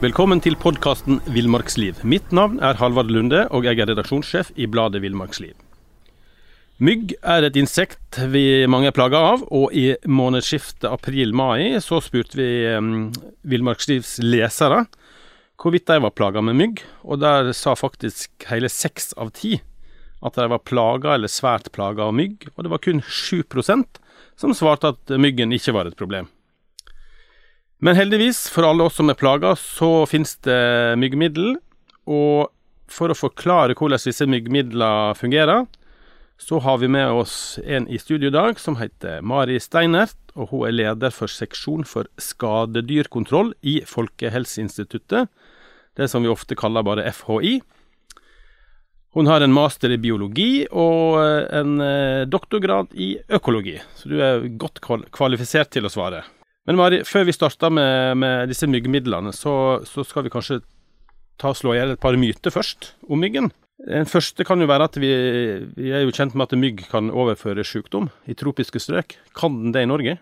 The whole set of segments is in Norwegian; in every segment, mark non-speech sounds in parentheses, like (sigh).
Velkommen til podkasten Villmarksliv. Mitt navn er Halvard Lunde, og jeg er redaksjonssjef i bladet Villmarksliv. Mygg er et insekt vi mange er plaga av, og i månedsskiftet april-mai så spurte vi um, Villmarkslivs lesere hvorvidt de var plaga med mygg, og der sa faktisk hele seks av ti at de var plaga eller svært plaga av mygg, og det var kun 7 som svarte at myggen ikke var et problem. Men heldigvis, for alle oss som er plaga, så finnes det myggmiddel, og for å forklare hvordan disse myggmidlene fungerer, så har vi med oss en i studio i dag som heter Mari Steinert, og hun er leder for seksjon for skadedyrkontroll i Folkehelseinstituttet, det som vi ofte kaller bare FHI. Hun har en master i biologi og en eh, doktorgrad i økologi, så du er godt kvalifisert til å svare. Men Mari, før vi starter med, med disse myggmidlene, så, så, skal vi kanskje ta og slå i hjel et par myter først om myggen. Den første kan jo være at vi, vi er jo kjent med at mygg kan overføre sykdom i tropiske strøk. Kan den det i Norge?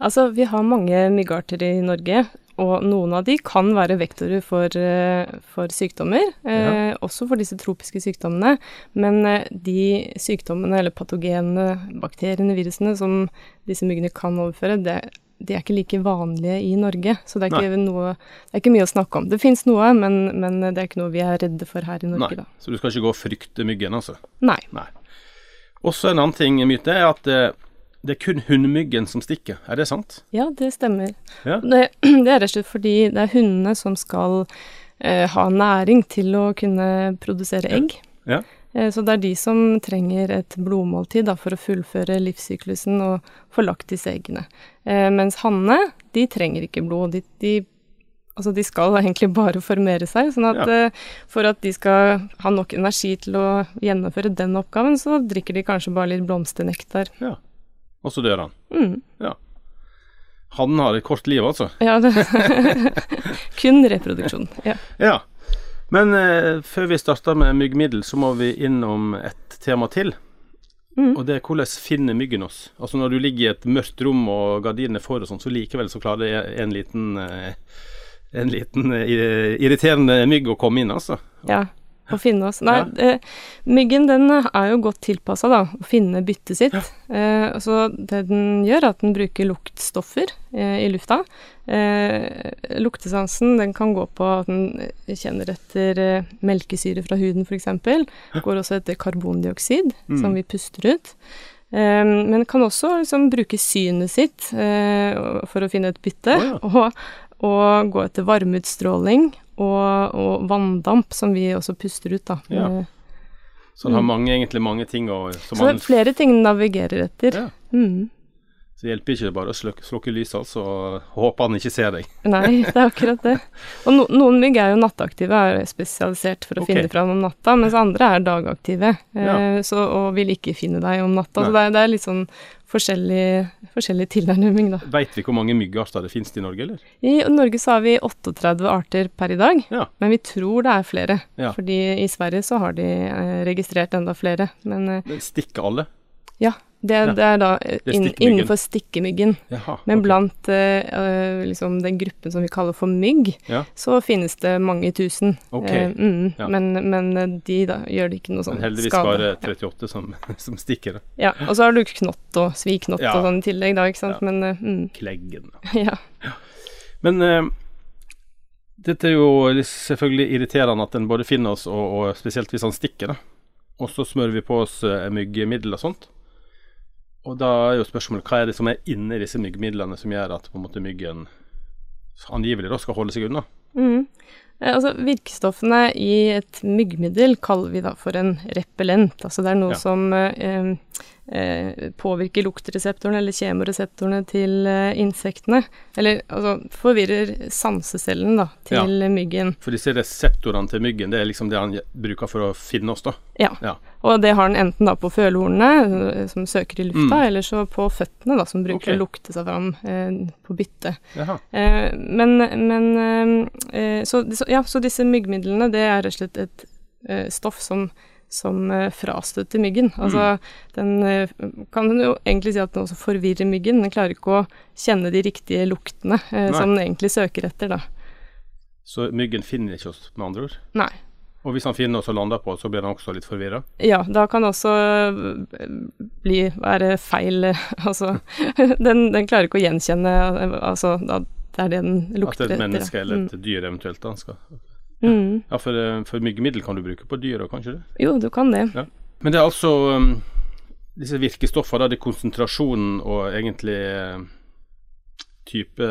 Altså, vi har mange myggarter i Norge, og noen av de kan være vektorer for, eh, for sykdommer, ja. eh, også for disse tropiske sykdommene. Men eh, de sykdommene eller patogene, bakteriene, virusene som disse myggene kan overføre, det, de er ikke like vanlige i Norge. Så det er ikke, noe, det er ikke mye å snakke om. Det fins noe, men, men, det er ikke noe vi er redde for her i Norge, Nei. da. Så du skal ikke gå og frykte myggen, altså? Nei. Nei. Også en annen ting, myte, er at det er kun hunnmyggen som stikker, er det sant? Ja, det stemmer. Ja. Det, (clears throat) det, er rett og slett fordi det er hundene som skal eh, ha næring til å kunne produsere egg. Ja. Eh, så det er de som trenger et blodmåltid da, for å fullføre livssyklusen og få lagt disse eggene. Eh, mens hannene, de trenger ikke blod. De, de, altså de skal (laughs) egentlig bare formere seg. sånn at ja. eh, for at de skal ha nok energi til å gjennomføre den oppgaven, så drikker de kanskje bare litt blomsternektar. Ja. Og så dør han. Mm. Ja. Han har et kort liv, altså? Ja, det (laughs) kun reproduksjon. Ja. ja. Men eh, før vi starter med myggmiddel, så må vi innom et tema til. Mm. Og det er hvordan finner myggen oss? Altså Når du ligger i et mørkt rom og gardinene for og sånn, så likevel så klarer en liten, eh, en liten eh, irriterende mygg å komme inn, altså. Ja å finne oss. Nei, ja. eh, myggen den er jo godt tilpassa, da, å finne byttet sitt. Ja. Eh, så det den gjør, er at den bruker luktstoffer eh, i lufta. Eh, luktesansen den kan gå på at den kjenner etter eh, melkesyre fra huden, f.eks. Ja. Går også etter karbondioksid, mm. som vi puster ut. Eh, men kan også liksom bruke synet sitt for å finne et bytte. Oh, og, og gå etter varmeutstråling og, og, vanndamp, som vi også puster ut, da. Ja. Så den har mm. mange, egentlig mange ting å Så er flere ting den navigerer etter. Ja. Mm. Så det hjelper ikke bare å slukke, slukke lyset, altså, og håpe han ikke ser deg. (laughs) Nei, det er akkurat det. Og no, noen mygg er jo nattaktive, er spesialisert for å okay. finne fram om natta, mens andre er dagaktive ja. eh, så, og vil ikke finne deg om natta. Nei. Så det er, det er, litt sånn forskjellig, forskjellig tilnærming, da. Veit vi hvor mange myggarter det finnes i Norge, eller? I Norge så har vi 38 arter per i dag, ja. men vi tror det er flere. Ja. Fordi i Sverige så har de eh, registrert enda flere, men eh, Stikker alle? Ja, det, Ja. det er da inn, Det innenfor stikkemyggen. Jaha. Men okay. blant eh, eh, liksom den gruppen som vi kaller for mygg, Ja. så finnes det mange tusen. Okay. Uh, mm, ja. men, men eh, de da gjør det ikke noe sånn Men heldigvis skade. bare 38 som, (laughs) som stikker. Ja, og så har du knott og sviknott og sånn i tillegg, da, ikke sant. Men uh, mm, Kleggen. (laughs) ja. Men eh, dette er jo selvfølgelig irriterende at den både finner oss, og, og spesielt hvis han stikker. da. Og så smører vi på oss eh, myggmiddel og sånt. Og da er jo spørsmålet hva er det som er inni disse myggmidlene som gjør at på en måte myggen angivelig da skal holde seg unna? Mm. Eh, Altså, virkestoffene i et myggmiddel kaller vi da for en repellent. Altså det er noe Ja. som eh, eh, påvirker luktreseptorene eller kjemoreseptorene til eh, insektene. Eller altså forvirrer sansecellen da, til myggen. For disse reseptorene til myggen, det er liksom det han bruker for å finne oss, da. Ja. Ja. Og det har den enten da på følehornene, eh, som søker i lufta, Mm. eller så på føttene, da, som bruker okay. å lukte seg fram eh, på bytte. Eh, men men eh, eh, så, ja, så disse myggmidlene, det er rett og slett et eh, stoff som, som frastøtter frastøter myggen. Altså, den eh, kan jo egentlig si at den også forvirrer myggen. Den klarer ikke å kjenne de riktige luktene eh, som den egentlig søker etter, da. Så myggen finner ikke oss, med andre ord. Nei. Og hvis han finner oss og lander på oss, så blir han også litt forvirra. Ja, da kan det også eh, bli, være feil eh, (laughs) Altså, (laughs) den, den klarer ikke å gjenkjenne eh, Altså, da, det er det den At lukter det er et menneske eller et dyr eventuelt da skal Mm. Ja, for, eh, for myggmiddel kan du bruke på dyra, kan kanskje det? Jo, du kan det. Men det er altså um, disse virkestoffene, det er konsentrasjonen og egentlig eh, type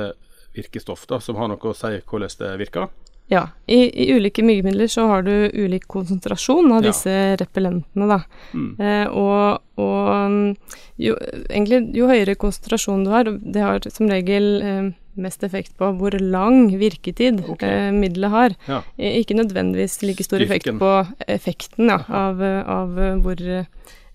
virkestoff da, som har noe å si hvordan det virker. Ja, i, i ulike myggmidler så har du ulik konsentrasjon av Ja. disse repellentene, da. Mm. Eh, og og mm, jo, egentlig, jo høyere konsentrasjon du har, det har som regel eh, mest effekt på hvor lang virketid okay. eh, middelet har. Ja. Eh, ikke nødvendigvis like stor effekt på effekten ja, av, eh, av hvor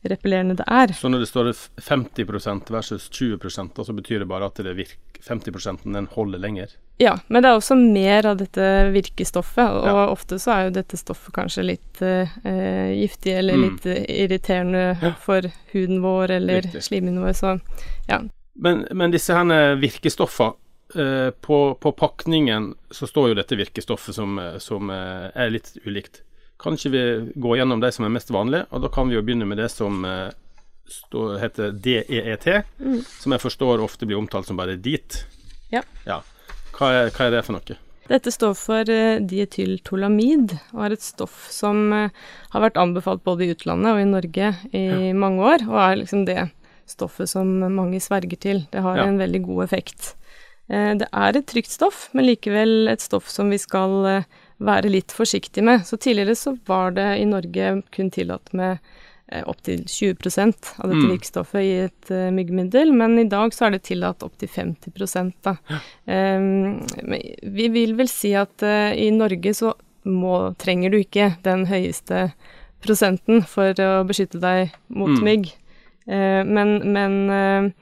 repellerende det er. Så når det står 50% versus 20 da, så betyr det bare at det virker 50% den holder lenger. Ja, men det er også mer av dette virkestoffet, og Ja. ofte så er jo dette stoffet kanskje litt eh, giftig eller Mm. litt irriterende for huden vår eller Riktig. slimhinnen vår, så Men, men disse her virkestoffene eh, på, på pakningen så står jo dette virkestoffet som, eh, som eh, er litt ulikt. Kan ikke vi gå gjennom de som er mest vanlige, og da kan vi jo begynne med det som eh, står, heter DEET, som jeg forstår ofte blir omtalt som bare DIT. Ja. Hva, er, hva er det for noe? Dette står for dietyltolamid, og er et stoff som har vært anbefalt både i utlandet og i Norge i mange år, og er liksom det stoffet som mange sverger til. Det har Ja. en veldig god effekt. Eh, det er et trygt stoff, men likevel et stoff som vi skal eh, være litt forsiktige med. Så tidligere så var det i Norge kun tillatt med eh, opptil 20% av dette Mm. virkestoffet i et myggmiddel, men i dag så er det tillatt opptil 50 da. Ehm, men vi vil vel si at uh, i Norge så må, trenger du ikke den høyeste prosenten for å beskytte deg mot Mm. mygg. Uh, men men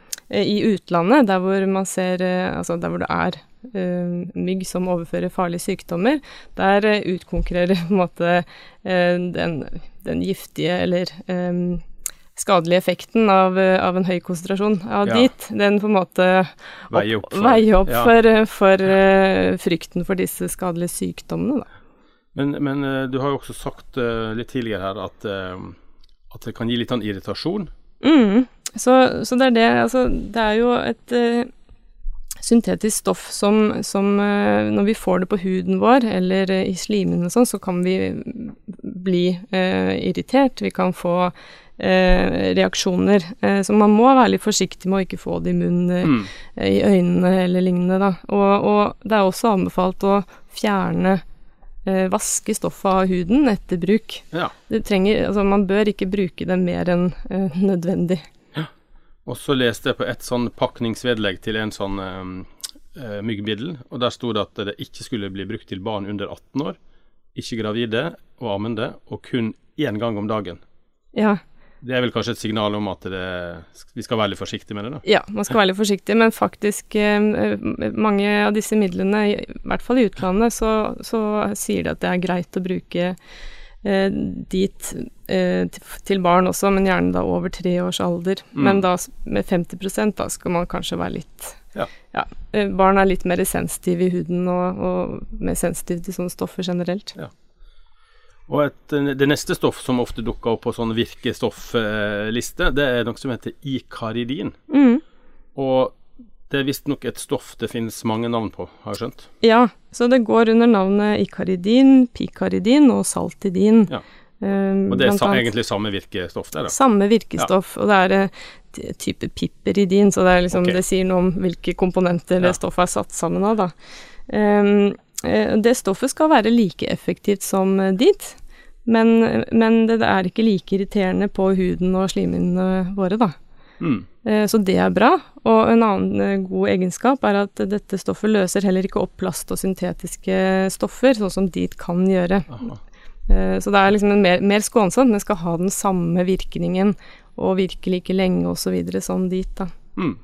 i utlandet, der hvor man ser eh, Altså der hvor det er eh, mygg som overfører farlige sykdommer, der eh, utkonkurrerer på en måte eh, den, den giftige eller um, skadelige effekten av, eh, av en høy konsentrasjon av Ja. dit. Den på en måte veier opp for- veier opp ja. for, eh, for uh, frykten for disse skadelige sykdommene, da. Men, men uh, du har jo også sagt uh, litt tidligere her at, eh, at det kan gi litt sånn irritasjon. Mm. Så, så det er det, altså Det er jo et uh, syntetisk stoff som, som uh, Når vi får det på huden vår eller uh, i slimene og sånn, så kan vi bli eh, irritert. Vi kan få reaksjoner. Så man må være litt forsiktig med å ikke få det i munnen, Mm. i øynene eller lignende, da. Og, og det er også anbefalt å fjerne Vaske stoffet av huden etter bruk. Ja. Det trenger, altså man bør ikke bruke det mer enn nødvendig. Og så leste jeg på et sånn pakningsvedlegg til en sånn eh, eh, myggmiddel, og der sto det at det ikke skulle bli brukt til barn under 18 år, ikke gravide og ammende, og kun én gang om dagen. Ja, Det er vel kanskje et signal om at det, vi skal være litt forsiktige med det, da. ja, man skal være litt forsiktig, men faktisk eh, mange av disse midlene, i hvert fall i utlandet, så, så sier de at det er greit å bruke dit eh, til barn også, men gjerne da over tre års alder. Mm. Men da med 50% da skal man kanskje være litt ja. ja. Eh, barn er litt mer sensitive i huden og, og mer sensitive til sånne stoffer generelt. Ja. Og et, Det neste stoff som ofte dukker opp på sånn virkestoffliste, det er noe som heter ikaridin. Mm. Og det er visstnok et stoff det finnes mange navn på, har jeg skjønt? Ja, så det går under navnet ikaridin, pikaridin og saltidin. Ja. Um, og det er sa egentlig samme virkestoff? Det, da? Samme virkestoff, ja. og det er uh, type piperidin, så det, liksom, okay. det, sier noe om hvilke komponenter ja. det stoffet er satt sammen av. Da. Um, det stoffet skal være like effektivt som dit, men, men det, det, er ikke like irriterende på huden og slimhinnene våre, da. Mm. Eh, så det er bra. Og en annen eh, god egenskap er at dette stoffet løser heller ikke opp plast og syntetiske stoffer, sånn som dit kan gjøre. Aha. Eh, så det er liksom mer, mer skånsomt, men skal ha den samme virkningen og virke like lenge osv. som dit, da. Mm.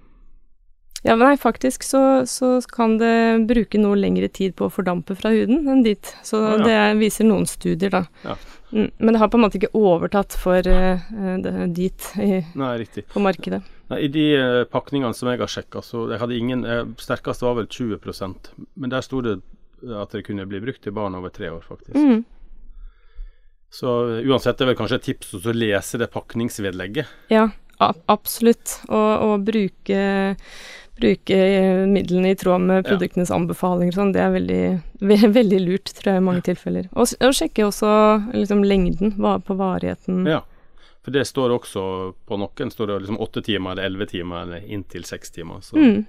Ja, nei, faktisk så, så, kan det bruke noe lengre tid på å fordampe fra huden enn dit. Så ja, ja. det viser noen studier, da. Ja. Mm, men det har på en måte ikke overtatt for uh, dit i, nei, på markedet. Nei, I de uh, pakningene som jeg har sjekka, så jeg hadde ingen uh, Sterkeste var vel 20% men der sto det at det kunne bli brukt til barn over tre år, faktisk. Mm. Så uansett det er vel kanskje et tips å lese det pakningsvedlegget. Ja, absolutt. Og, bruke bruke midlene i tråd med produktenes ja. anbefalinger sånn, det er veldig, ve (laughs) veldig lurt, tror jeg, i mange ja. tilfeller. Og, og, sjekke også liksom lengden på varigheten. Ja, for det står også på noen står det liksom åtte timer eller elleve timer eller inntil seks timer. Så. Mm.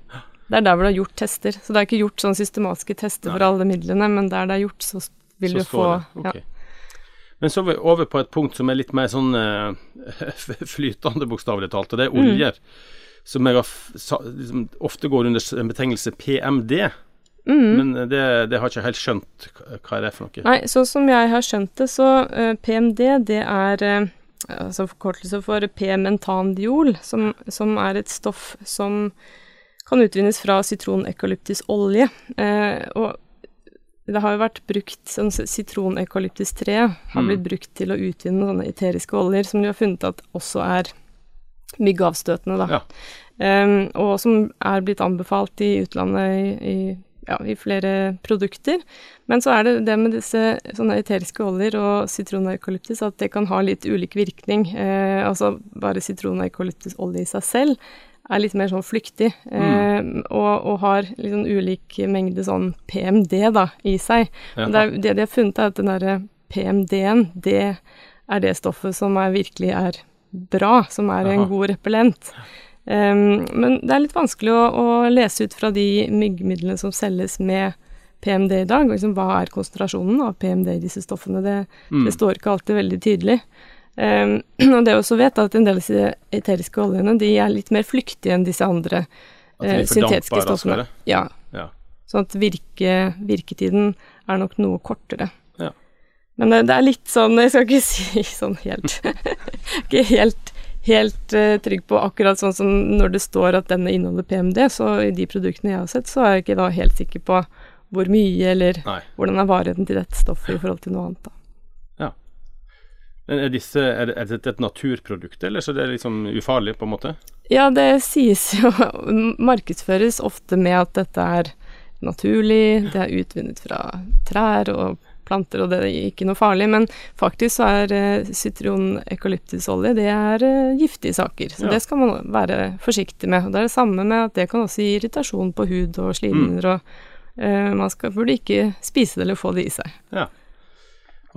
Det er der hvor det er gjort tester. Så det er ikke gjort sånn systematiske tester Nei. for alle midlene, men der det er gjort, så vil så du få okay. ja. Men så er vi over på et punkt som er litt mer sånn uh, (laughs) flytende, bokstavelig talt, og det er mm. oljer. Mm som jeg har, liksom, ofte går under en betegnelse PMD. Mm. Men det, det, har jeg ikke helt skjønt hva er det for noe. Nei, sånn som jeg har skjønt det, så uh, PMD det er uh, altså forkortelse for p-mentandiol, som, som, er et stoff som kan utvinnes fra sitronekalyptusolje. Eh, og det har jo vært brukt sånn sitronekalyptisk tre har blitt mm. brukt til å utvinne sånne eteriske oljer, som de har funnet at også er myggavstøtende, da. Ja. Um, og som er blitt anbefalt i utlandet i, i, ja, i, flere produkter. Men så er det det med disse sånne eteriske oljer og sitroneukalyptus at det kan ha litt ulik virkning. Eh, altså bare sitroneukalyptusolje i seg selv er litt mer sånn flyktig, mm. eh, og, og, har litt sånn ulik mengde sånn PMD da, i seg. Ja. Det, er, det de har funnet, er at den derre PMD-en, det er det stoffet som er, virkelig er bra, som er en god repellent. Um, men det er litt vanskelig å, å, lese ut fra de myggmidlene som selges med PMD i dag. Liksom, hva er konsentrasjonen av PMD i disse stoffene? Det, mm. det står ikke alltid veldig tydelig. Um, (clears throat) og det jeg også vet, er at en del av disse eteriske oljene de er litt mer flyktige enn disse andre uh, syntetiske stoffene. Ja. ja. Sånn at virke, virketiden er nok noe kortere. Men det, det, er litt sånn Jeg skal ikke si (laughs) sånn helt (laughs) Ikke helt, helt uh, trygg på akkurat sånn som når det står at denne inneholder PMD, så i de produktene jeg har sett, så er jeg ikke da helt sikker på hvor mye eller Nei. hvordan er varigheten til dette stoffet i forhold til noe annet. da. Ja. Men er, disse, er, er dette et naturprodukt, eller så det er liksom ufarlig, på en måte? Ja, det sies jo (laughs) Markedsføres ofte med at dette er naturlig, det er utvunnet fra trær og planter, og det er ikke noe farlig. Men faktisk så er uh, sitron-eukalyptusolje det er uh, giftige saker. Så ja. det skal man være forsiktig med. Og det er det samme med at det kan også gi irritasjon på hud og slimhinner, mm. og uh, man skal, burde ikke spise det eller få det i seg. Ja.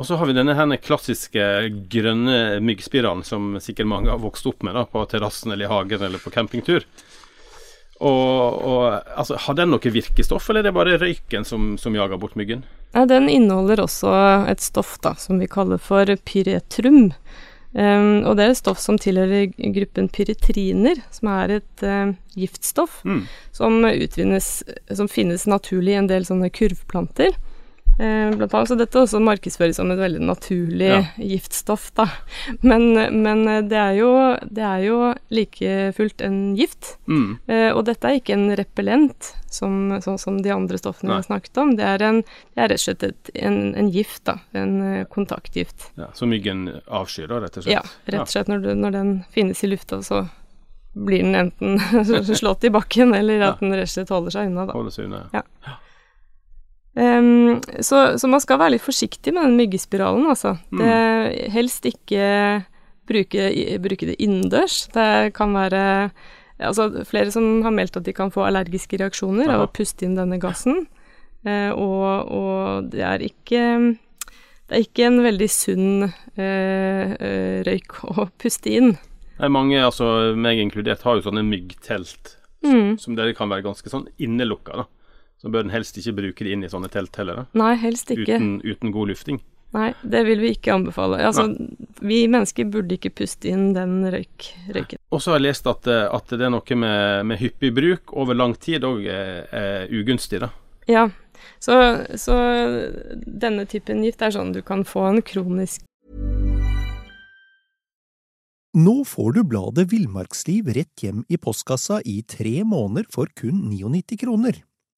Og så har vi denne her klassiske grønne myggspiralen som sikkert mange har vokst opp med da, på terrassen eller i hagen eller på campingtur. Og, og altså, Har den noe virkestoff, eller er det bare røyken som, som jager bort myggen? Den inneholder også et stoff da, som vi kaller for pyretrum. Um, og det er et stoff som tilhører gruppen pyretriner, som er et uh, giftstoff mm. som utvinnes Som finnes naturlig i en del sånne kurvplanter. Eh, blant annet, så dette også markedsføres som et veldig naturlig Ja. giftstoff, da. Men, men det, er jo, det er jo like fullt en gift. Mm. Eh, og dette er ikke en repellent, som, sånn som de andre stoffene vi har snakket om. Det er, en, det er rett og slett et, en, en gift, da. En eh, kontaktgift. Ja, så myggen avskyr, da, rett og slett? Ja, rett og slett når, du, når den finnes i lufta, så blir den enten (laughs) slått i bakken, eller at den rett og slett holder seg unna, da. Holder seg unna. Ja. Ehm, så, så man skal være litt forsiktig med den myggespiralen, altså. Mm. Det, helst ikke bruke, bruke det innendørs. Det kan være altså, flere som har meldt at de kan få allergiske reaksjoner av å puste inn denne gassen. Uh, og, og det er ikke det er ikke en veldig sunn eh, røyk (laughs) å puste inn. Nei, mange, altså meg inkludert, har jo sånne myggtelt Mm. som dere kan være ganske sånn innelukka, da. Så bør en helst ikke bruke det inn i sånne telt heller, da. Nei, helst ikke. Uten, uten god lufting. Nei, det vil vi ikke anbefale. Altså, vi mennesker burde ikke puste inn den røyk, røyken. Og så har jeg lest at, eh, at det er noe med, med hyppig bruk over lang tid òg er, er ugunstig, da. Ja, så, så denne typen gift er sånn du kan få en kronisk Nå får du bladet Villmarksliv rett hjem i postkassa i tre måneder for kun 99 kroner.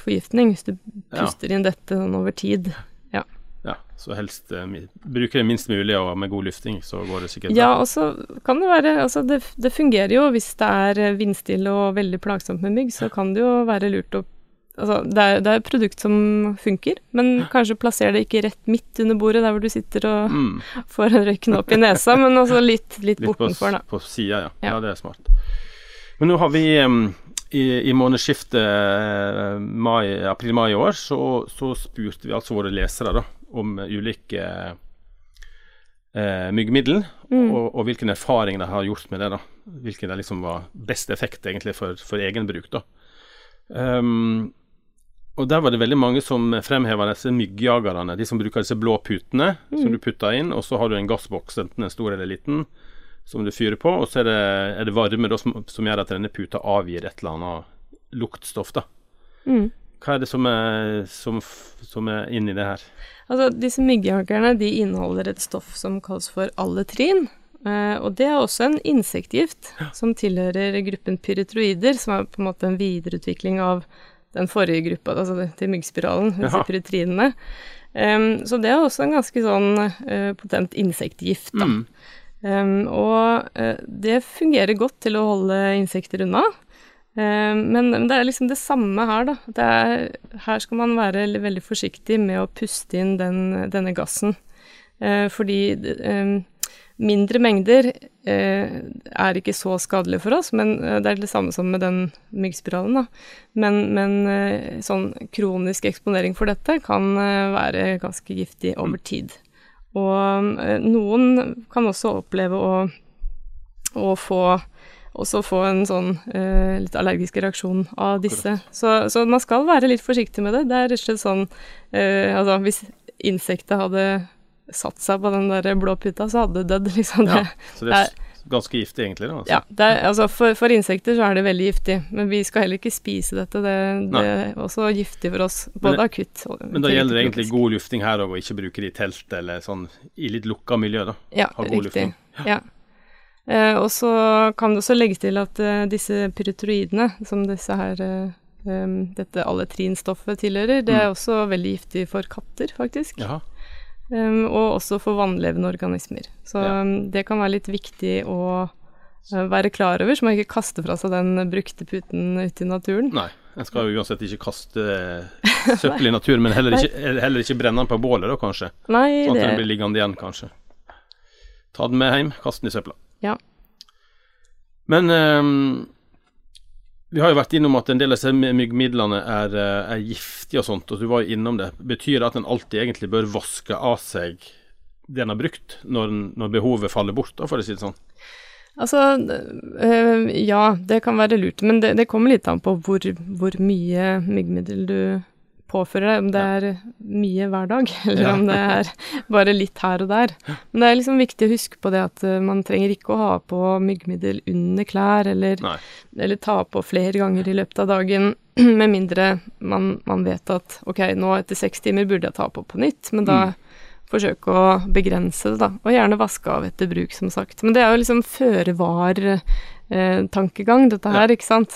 Forgiftning hvis du Ja. puster inn dette sånn over tid. Ja. Ja, så helst uh, mi- bruke det minst mulig, og med god lufting, så går det sikkert Ja, og så kan det være Altså, det, det fungerer jo hvis det er eh, vindstille og veldig plagsomt med mygg, så kan det jo være lurt å Altså, det er, det er et produkt som funker, men kanskje plasser det ikke rett midt under bordet, der hvor du sitter og Mm, (laughs) får en røyken opp i nesa, men altså litt, litt, litt bortenfor, da. på sida, ja. ja. Ja. det er smart. Men nå har vi em, i, i månedsskiftet eh, april-mai i år, så, så spurte vi altså våre lesere da, om ulike eh, myggmiddel, Mm. og, og hvilken erfaring de har gjort med det. da. Hvilken det liksom var best effekt egentlig for, for egen bruk. da. Um, og der var det veldig mange som fremheva disse myggjagerne, de som bruker disse blå putene som du putter inn, og så har du en gassboks, enten en stor eller liten, som du fyrer på, og så er det, er det varme da, som, som gjør at denne puta avgir et eller annet luktstoff. da. Mm. Hva er det som er, som, som er inni det her? Altså, disse myggjagerne de inneholder et stoff som kalles for alletrin. Eh, og det er også en insektgift som tilhører gruppen pyretroider, som er på en måte en videreutvikling av den forrige gruppa, altså til myggspiralen, disse pyretrinene. Um, så det er også en ganske sånn uh, potent insektgift, da. Mm. Um, og uh, det fungerer godt til å holde insekter unna. Um, men, det er liksom det samme her, da. Det er, her skal man være veldig forsiktig med å puste inn den, denne gassen. Eh, fordi um, mindre mengder eh, er ikke så skadelig for oss, men det er det samme som med den myggspiralen, da. Men, men sånn kronisk eksponering for dette kan være ganske giftig over tid. Og eh, noen kan også oppleve å, å få også få en sånn eh, litt allergisk reaksjon av disse. Så, så man skal være litt forsiktig med det. Det er rett og slett sånn eh, Altså, hvis insektet hadde satt seg på den der blå puta, så hadde det dødd, liksom. Ja, Det, så det er ganske giftig, egentlig. da. Altså. ja, det er, altså for, for insekter så er det veldig giftig, men vi skal heller ikke spise dette. Det, det er også giftig for oss, både Men- akutt og Men da gjelder det egentlig god lufting her òg, og ikke bruke det i telt eller sånn i litt lukka miljø, da. Ja, riktig. lufting. Ja. Eh, og så kan det også legges til at eh, disse pyretroidene, som disse her eh, dette alletrinstoffet tilhører, det er også veldig giftig for katter, faktisk. Jaha. Um, og også for vannlevende organismer. Så Ja. um, det kan være litt viktig å uh, være klar over, så man ikke kaster fra seg den brukte puten ute i naturen. Nei, en skal jo uansett ikke kaste eh, (laughs) søppel i naturen, men heller ikke, heller ikke brenne den på bålet, da kanskje. Nei, Sånn at det den blir liggende igjen, kanskje. Ta den med hjem, kast den i søpla. Ja. Men ehm, vi har jo vært innom at en del av disse myggmidlene er, eh, er giftige og sånt, og du var jo innom det. Betyr det at en alltid egentlig bør vaske av seg det en har brukt, når, når behovet faller bort, for å si det sånn? Altså, øh, ja, det kan være lurt, men det, det kommer litt an på hvor, hvor mye myggmiddel du påfører deg. Om det er mye hver dag, (laughs) eller om det er bare litt her og der. Men det er liksom viktig å huske på det at øh, man trenger ikke å ha på myggmiddel under klær, eller, eller ta på flere ganger i løpet av dagen, (clears throat) med mindre man, man vet at ok, nå etter seks timer burde jeg ta på på nytt, men da forsøke å begrense det, da. Og gjerne vaske av etter bruk, som sagt. Men det er jo liksom føre-var-tankegang, dette her, ikke sant.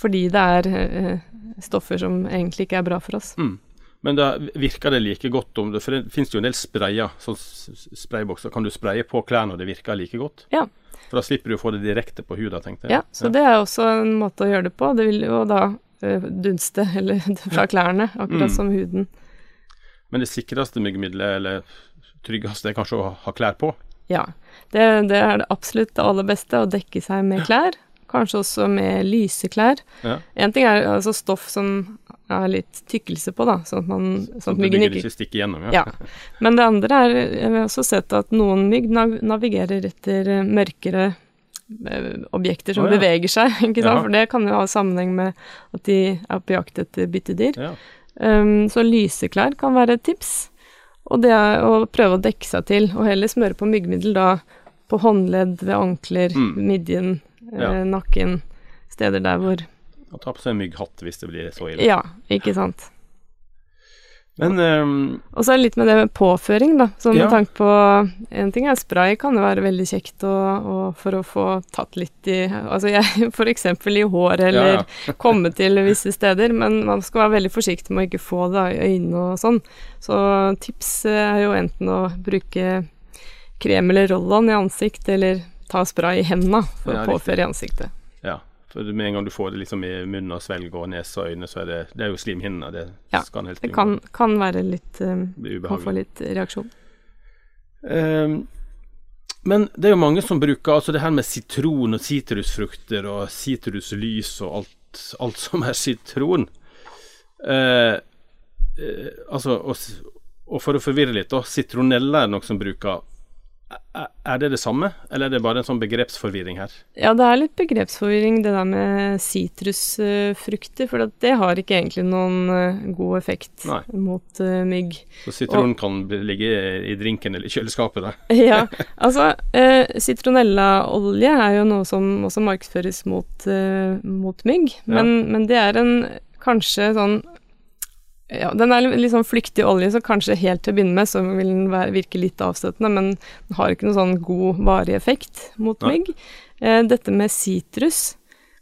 Fordi det er eh, stoffer som egentlig ikke er bra for oss. Mm. Men da virker det like godt om det For det finnes jo en del sprayer, sånn spraybokser. Kan du spraye på klærne, og det virker like godt? Ja. For da slipper du å få det direkte på huden, tenkte jeg. Ja, så det er også en måte å gjøre det på. Det vil jo da eh, dunste (laughs) eller fra klærne, akkurat Mm. som huden. Men det sikreste myggmiddelet, eller tryggeste, er kanskje å ha klær på? Ja. Det, det er det absolutt det aller beste, å dekke seg med klær. Kanskje også med lyse klær. Ja. En ting er altså stoff som er litt tykkelse på, da, sånn at, man, sånn Sånn at at myggen ikke ikke stikker gjennom. Ja. Ja. Men det andre er Jeg har også sett at noen mygg nav navigerer etter eh, mørkere eh, objekter som oh, ja. beveger seg, (laughs) ikke sant. Ja. For det kan jo ha sammenheng med at de er på jakt etter byttedyr. Ja. Um, så lyse klær kan være et tips. Og det er å prøve å dekke seg til, og heller smøre på myggmiddel da på håndledd, ved ankler, Mm. midjen, Ja. nakken. Steder der hvor Og ta på seg en mygghatt hvis det blir så ille. Ja, ikke sant. Men um, Og så er det litt med det med påføring, da. Så med Ja. tanke på En ting er spray, kan jo være veldig kjekt og, og for å få tatt litt i Altså jeg (laughs) for eksempel i håret, eller Ja, (laughs) komme til visse steder, men man skal være veldig forsiktig med å ikke få det i øynene og sånn. Så tips er jo enten å bruke krem eller roll-on i ansikt, eller ta spray i hendene for Ja, å påføre i ansiktet. ja. For med en gang du får det liksom i munn og svelg og nese og øyne, så er det, det er jo slimhinner. Det Ja, skal helst Det kan, kan være litt um, Kan få litt reaksjon. Um, men det er jo mange som bruker altså det her med sitron og sitrusfrukter og sitruslys og alt, alt som er sitron. Eh, eh, altså, og, og for å forvirre litt, da. Sitronella er noe som bruker er, det det samme, eller er det bare en sånn begrepsforvirring her? Ja, det er litt begrepsforvirring det der med sitrusfrukter, for det har ikke egentlig noen eh, god effekt Nei. mot uh, mygg. Så sitron kan ligge i drinken eller i kjøleskapet der. (laughs) ja, altså eh, Citronellaolje er jo noe som også markedsføres mot, uh, mot mygg, men, men det er en kanskje sånn ja, Den er litt sånn flyktig olje, så kanskje helt til å begynne med så vil den være, virke litt avstøtende, men den har ikke noen sånn god, varig effekt mot Nei. mygg. Eh, dette med sitrus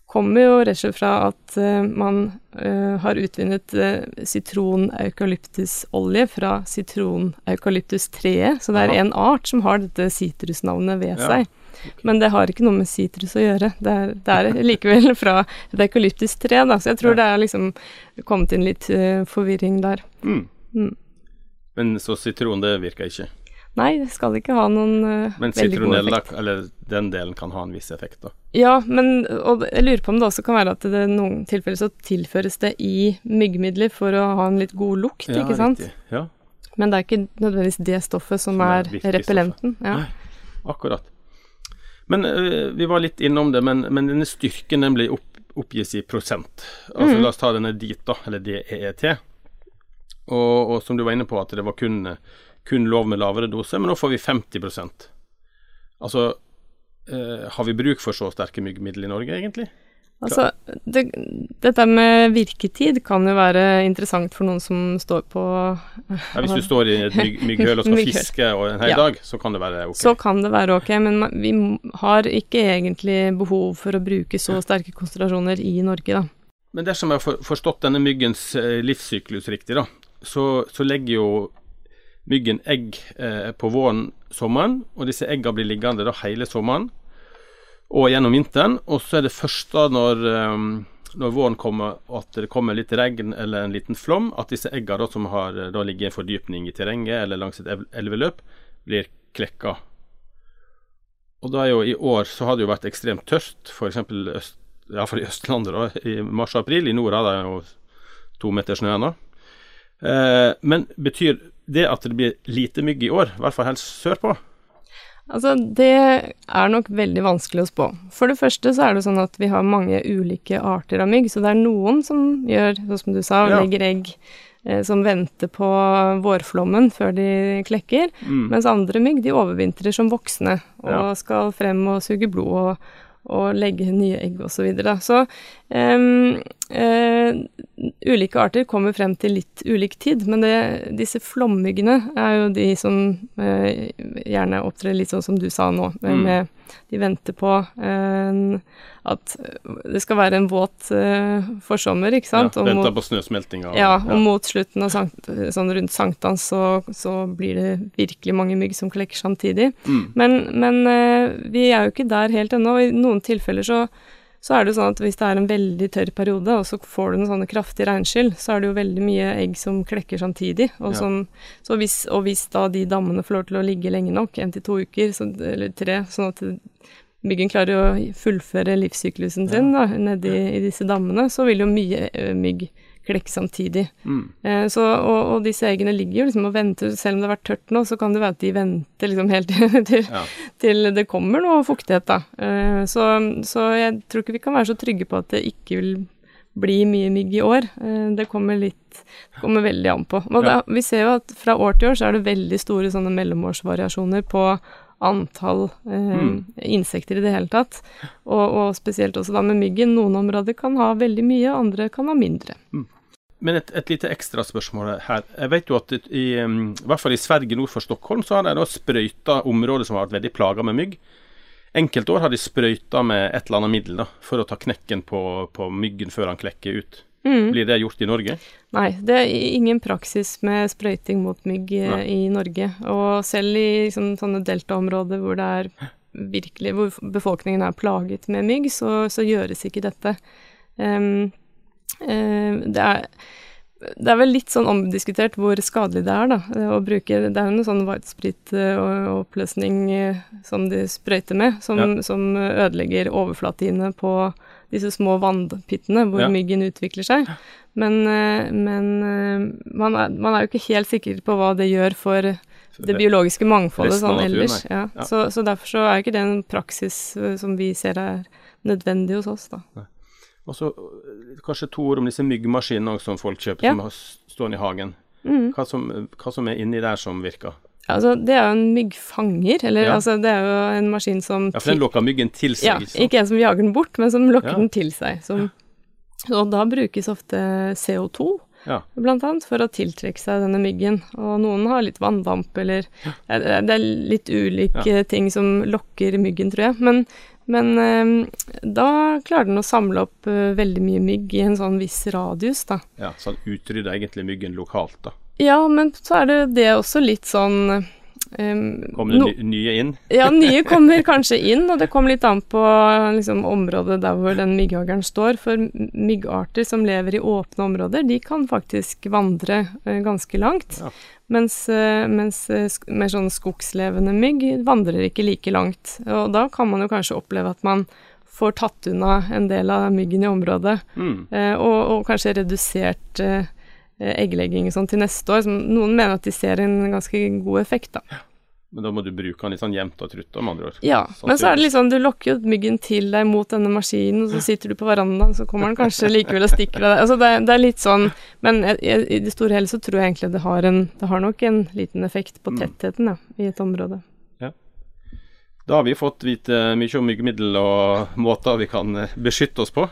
kommer jo rett og slett fra at eh, man eh, har utvinnet sitronaukalyptusolje sitron-eukalyptusolje fra sitron-eukalyptustreet, så det er en art som har dette sitrusnavnet ved Ja. seg. Men det har ikke noe med sitrus å gjøre. Det er, det er (laughs) likevel fra et eukalyptustre, da, så jeg tror Ja. det er liksom kommet inn litt uh, forvirring der. Mm. Mm. Men så sitron, det virker ikke. Nei, det skal ikke ha noen uh, Men veldig god effekt. eller den delen, kan ha en viss effekt, da. Ja, men og jeg lurer på om det også kan være at det i noen tilfeller så tilføres det i myggmidler for å ha en litt god lukt, ikke sant? riktig. Ja, Men det er ikke nødvendigvis det stoffet som, Som er er, repellenten. Ja. Nei. akkurat. Men øh, vi var litt innom det, men, men denne styrken den blir opp, oppgis i prosent. Altså Mm. La oss ta denne DIT, da, eller DEET. Og, og som du var inne på, at det var kun, kun lov med lavere dose, men nå får vi 50% Altså, øh, har vi bruk for så sterke myggmidler i Norge, egentlig? Altså, det, dette med virketid kan jo være interessant for noen som står på Ja, hvis du står i et mygg, mygghøl og skal (laughs) Mygghøl. fiske og en hel Ja. dag, så kan det være ok. Så kan det være ok, men vi har ikke egentlig behov for å bruke så sterke konsentrasjoner i Norge, da. Men dersom jeg har forstått denne myggens eh, livssyklus riktig, da, så, så legger jo myggen egg eh, på våren, sommeren, og disse eggene blir liggende da hele sommeren og gjennom vinteren. Og så er det først da når, um, når våren kommer, og at det kommer litt regn eller en liten flom, at disse eggene da, som har da ligger i en fordypning i terrenget eller langs et elveløp, blir klekka. Og da er jo i år så har det jo vært ekstremt tørt, f.eks. Øst, iallfall i Østlandet, da, i mars-april. I nord har det jo to meter snø ennå. Eh, men betyr det at det blir lite mygg i år, i hvert fall helst sørpå? Altså, det er nok veldig vanskelig å spå. For det første så er det sånn at vi har mange ulike arter av mygg, så det er noen som gjør, sånn som du sa, ja. legger egg eh, som venter på vårflommen før de klekker, mm. mens andre mygg de overvintrer som voksne og ja. skal frem og suge blod og, og legge nye egg osv. Så, videre. så um, uh, ulike arter kommer frem til litt ulik tid, men det, disse flommyggene er jo de som uh, gjerne opptrer litt sånn som du sa nå, mm. med de venter på uh, at det skal være en våt uh, forsommer, ikke sant? Ja, venter på snøsmeltinga. Ja, og ja. mot slutten av sankt, sånn rundt sankthans så, så, blir det virkelig mange mygg som klekker samtidig. Mm. Men, men uh, vi er jo ikke der helt ennå. I noen tilfeller så så er det jo sånn at hvis det er en veldig tørr periode, og så får du en sånne kraftig regnskyll, så er det jo veldig mye egg som klekker samtidig. Og, ja. som, hvis, og hvis, da de dammene får lov til å ligge lenge nok, én til to uker, så, eller tre, sånn at myggen klarer å fullføre livssyklusen sin da, nedi i disse dammene, så vil jo mye mygg klekke samtidig. Mm. Eh, så, og, og, disse eggene ligger jo liksom og venter, selv om det har vært tørt nå, så kan det være at de venter liksom helt (laughs) til, ja. til det kommer noe fuktighet, da. Eh, så, så, jeg tror ikke vi kan være så trygge på at det ikke vil bli mye mygg i år. Eh, det kommer litt Det kommer veldig an på. Og da, vi ser jo at fra år til år så er det veldig store sånne mellomårsvariasjoner på antall eh, mm. insekter i det hele tatt. Og, og, spesielt også da med myggen. Noen områder kan ha veldig mye, andre kan ha mindre. Mm. Men et, et lite ekstraspørsmål her. Jeg vet jo at i, i hvert fall i Sverige nord for Stockholm så har de da sprøyta områder som har vært veldig plaga med mygg. Enkelte år har de sprøyta med et eller annet middel da, for å ta knekken på, på myggen før han klekker ut. Mm. Blir det gjort i Norge? Nei, det er ingen praksis med sprøyting mot mygg Nei. i Norge. Og selv i liksom, sånne deltaområder hvor det er virkelig, hvor befolkningen er plaget med mygg, så, så gjøres ikke dette. Um, Eh, det er det er vel litt sånn omdiskutert hvor skadelig det er da, å bruke Det er jo noe sånn whitesprit-oppløsning eh, som de sprøyter med, som, ja. som ødelegger overflatene på disse små vannpittene hvor ja. myggen utvikler seg. Men, eh, men man, er, man, er, jo ikke helt sikker på hva det gjør for det biologiske mangfoldet sånn ellers. Ja. Så, så, derfor så er jo ikke det en praksis som vi ser er nødvendig hos oss, da. Nei. Og så eh, kanskje to ord om disse myggmaskinene som folk kjøper, ja. som har stående i hagen. Mm. Hva, som, hva, som, er inni der som virker? Altså, det er jo en myggfanger, eller ja. altså, det er jo en maskin som Ja, for den lokker myggen til seg? Ja, liksom. ikke en som jager den bort, men som lokker ja. den til seg. Som, og da brukes ofte CO2, ja. blant annet, for å tiltrekke seg denne myggen. Og noen har litt vanndamp, eller Det er litt ulike ting som lokker myggen, tror jeg. Men, men eh, da klarer den å samle opp eh, veldig mye mygg i en sånn viss radius, da. Ja, Så den utrydder egentlig myggen lokalt, da? Ja, men så er det det også litt sånn Um, kommer det no, nye inn? ja, nye (laughs) kommer kanskje inn, og det kommer litt an på liksom, området der hvor den mygghageren står. For myggarter som lever i åpne områder, de kan faktisk vandre uh, ganske langt. Ja. Mens, uh, mens uh, mer sånn skogslevende mygg vandrer ikke like langt. Og da kan man jo kanskje oppleve at man får tatt unna en del av myggen i området, mm. og, og, kanskje redusert egglegging sånn til neste år. Noen mener at de ser en ganske god effekt, da. Men da må du bruke den litt sånn jevnt og trutt, om andre ord. Ja, sånn men så er det liksom, du lokker jo myggen til deg mot denne maskinen, og så sitter du på verandaen, så kommer den kanskje likevel og stikker deg. Altså det, det, er litt sånn Men jeg, i det store hele så tror jeg egentlig det har en Det har nok en liten effekt på mm. tettheten, ja, i et område. Ja. Da har vi fått vite mye om myggmiddel og måter vi kan eh, beskytte oss på.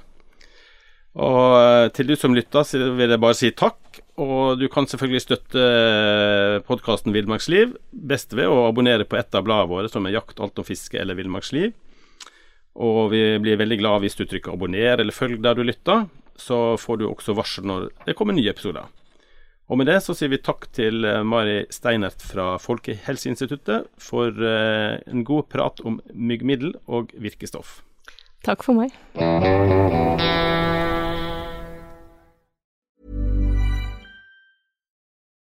Og eh, til du som lytter, så vil jeg bare si takk og du kan selvfølgelig støtte eh, podkasten Villmarksliv best ved å abonnere på et av bladene våre, som er Jakt, alt om fiske eller Villmarksliv. Og vi blir veldig glad hvis du trykker abonner eller følg der du lytter. Så får du også varsel når det kommer nye episoder. Og med det så sier vi takk til eh, Mari Steinert fra Folkehelseinstituttet for en god prat om myggmiddel og virkestoff. Takk for meg.